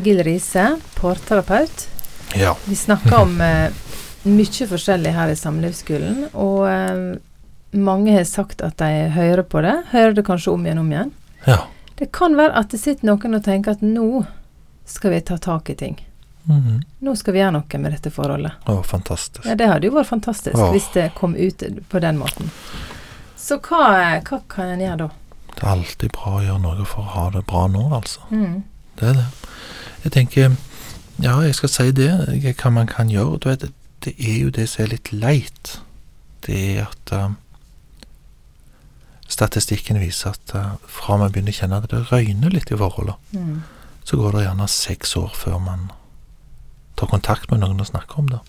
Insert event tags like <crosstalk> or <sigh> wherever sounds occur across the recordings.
Egil Riise, parterapeut. Ja. Vi snakker om <laughs> eh, mye forskjellig her i Samlivsskolen, og eh, mange har sagt at de hører på det. Hører det kanskje om igjen om igjen. ja. Det kan være at det sitter noen og tenker at nå skal vi ta tak i ting. Mhm. Nå skal vi gjøre noe med dette forholdet. Å, fantastisk. Ja, Det hadde jo vært fantastisk Åh. hvis det kom ut på den måten. Så hva, hva kan en gjøre da? Det er alltid bra å gjøre noe for å ha det bra nå, altså. Mm. Det er det. Jeg tenker Ja, jeg skal si det. Hva man kan gjøre. Du vet, det er jo det som er litt leit. Det er at uh, Statistikken viser at uh, fra man begynner å kjenne at det røyner litt i forholdet, Mm. så går det gjerne seks år før man tar kontakt med noen og snakker om det.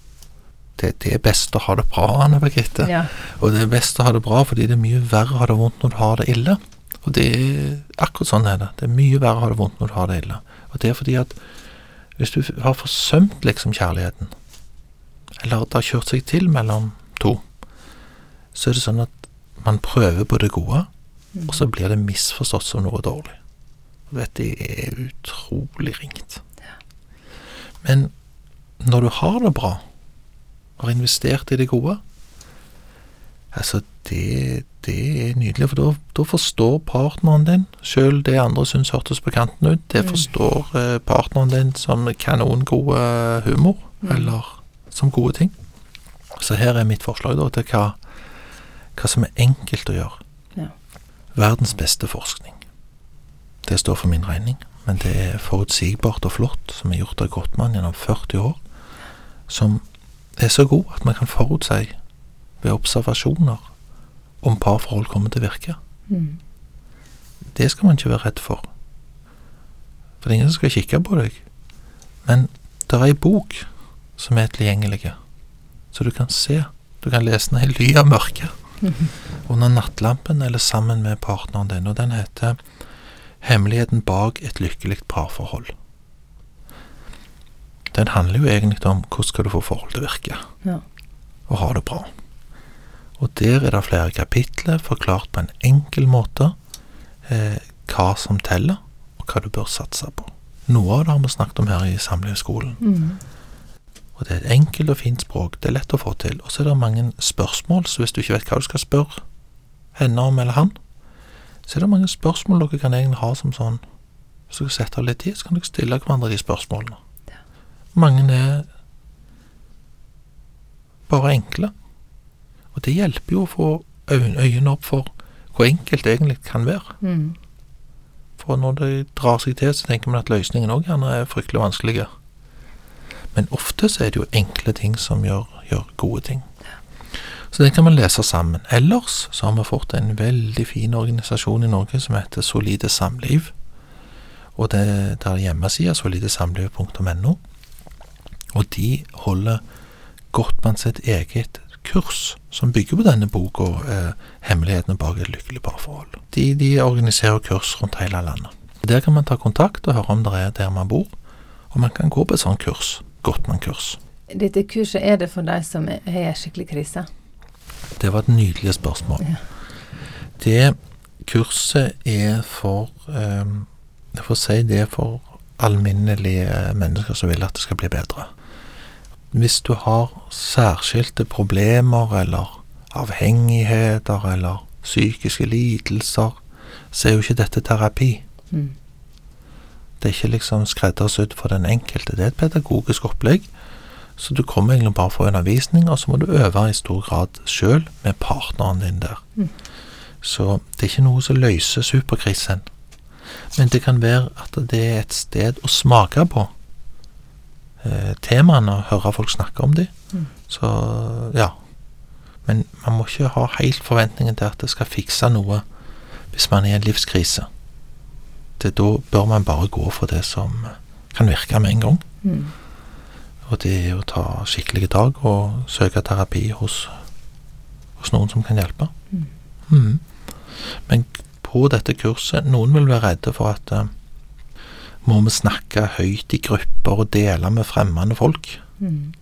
Det, det er best å ha det bra, Anne Birgitte. Ja. Og det er best å ha det bra fordi det er mye verre å ha det vondt når du har det ille. Og det er akkurat sånn er det. Det er mye verre å ha det vondt når du har det ille. Og det er fordi at hvis du har forsømt liksom kjærligheten, eller det har kjørt seg til mellom to, så er det sånn at man prøver på det gode, Mm. og så blir det misforstått som noe dårlig. Og dette er utrolig ringt. Men når du har det bra, og har investert i det gode, altså det, det er nydelig, for da, da forstår partneren din, sjøl det andre syns hørtes på kanten ut, det Mm. forstår eh, partneren din som kanongod humor, Mm. eller som gode ting. Så her er mitt forslag da til hva, hva som er enkelt å gjøre. Ja. Verdens beste forskning. Det står for min regning, men det er forutsigbart og flott, som er gjort av Grottmann gjennom 40 år, som er så god at man kan forutsi ved observasjoner om parforhold kommer til å virke. Mm. Det skal man ikke være redd for. For det er ingen som skal kikke på deg. Men det er ei bok som er tilgjengelig, så du kan se. Du kan lese den i ly av mørket <laughs> under nattlampen eller sammen med partneren din, og den heter Hemmeligheten bak et lykkelig parforhold. Den handler jo egentlig om hvordan skal du få forhold til å virke, Ja. og ha det bra. Og der er det flere kapitler forklart på en enkel måte eh, hva som teller, og hva du bør satse på. Noe av det har vi snakket om her i Samlivsskolen. Mm. Og det er et enkelt og fint språk, det er lett å få til. Og så er det mange spørsmål, så hvis du ikke vet hva du skal spørre henne om eller han, så er det mange spørsmål dere kan egentlig ha som sånn Hvis dere setter av litt tid, så kan dere stille hverandre de spørsmålene. Mange er bare enkle. Og det hjelper jo å få øynene opp for hvor enkelt det egentlig kan være. Mm. For når det drar seg til, så tenker man at løsningen òg gjerne er fryktelig vanskelige. Men ofte så er det jo enkle ting som gjør, gjør gode ting. Så det kan man lese sammen. Ellers så har vi fått en veldig fin organisasjon i Norge som heter Solide Samliv. Og det, det er hjemmesida solidesamliv.no. Og de holder godt med sitt eget kurs som bygger på denne boka, eh, 'Hemmelighetene bak et lykkelig parforhold'. De, de organiserer kurs rundt hele landet. Der kan man ta kontakt og høre om det er der man bor, og man kan gå på et sånt kurs. Gottmann-kurs. Dette kurset er det for de som har skikkelig krise. Det var et nydelig spørsmål. Ja. Det kurset er for eh, Jeg får si det er for alminnelige mennesker som vil at det skal bli bedre. Hvis du har særskilte problemer eller avhengigheter eller psykiske lidelser, så er jo ikke dette terapi. Mm. Det er ikke liksom skreddersydd for den enkelte. Det er et pedagogisk opplegg. Så du kommer egentlig bare for undervisning, og så må du øve i stor grad sjøl med partneren din der. Mm. Så det er ikke noe som løser superkrisen. Men det kan være at det er et sted å smake på eh, temaene og høre folk snakke om dem. Mm. Så ja. Men man må ikke ha helt forventningen til at det skal fikse noe hvis man er i en livskrise. Det, da bør man bare gå for det som kan virke med en gang. Mm. Og det er å ta skikkelige tak og søke terapi hos, hos noen som kan hjelpe. Mm. Mhm. Men på dette kurset Noen vil være redde for at eh, må vi snakke høyt i grupper og dele med fremmede folk? Mm.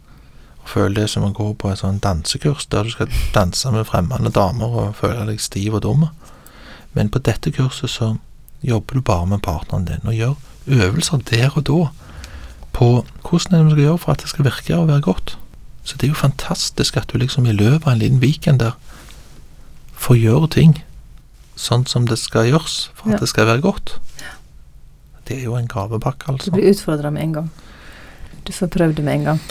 Og føle det som å gå på et sånn dansekurs der du skal danse med fremmede damer og føle deg stiv og dum. Men på dette kurset så jobber du bare med partneren din og gjør øvelser der og da på hvordan vi skal gjøre for at det skal virke og være godt. Så det er jo fantastisk at du liksom i løpet av en liten weekend der får gjøre ting sånn som det skal gjøres for at Ja. det skal være godt. Det er jo en gavepakke, Du altså. blir utfordra med en gang. Du får prøvd det med en gang.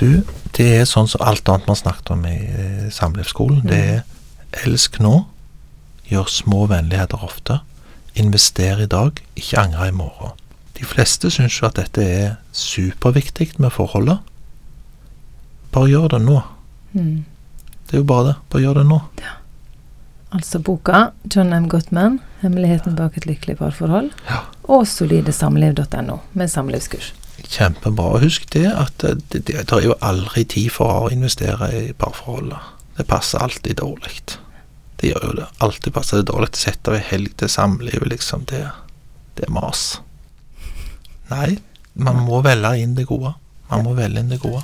Du, det er sånn som alt annet man snakket om i eh, samlivsskolen. Det er elsk nå, gjør små vennligheter ofte, invester i dag, ikke angre i morgen. De fleste syns jo at dette er superviktig med forholdet. Bare gjør det nå. Mm. Det er jo bare det. Bare gjør det nå. Altså boka John M. Gottman, 'Hemmeligheten bak et lykkelig parforhold', Ja. Og solidesamliv.no med samlivskurs. Kjempebra. Husk det at eh, det, det, det er jo aldri tid for å investere i parforholdet. Det passer alltid dårlig. Det gjør jo det. Alltid passer det dårlig. Sett av ei helg til samlivet, liksom. Det, det er mas. Nei, man må velge inn det gode. Man må velge inn det gode.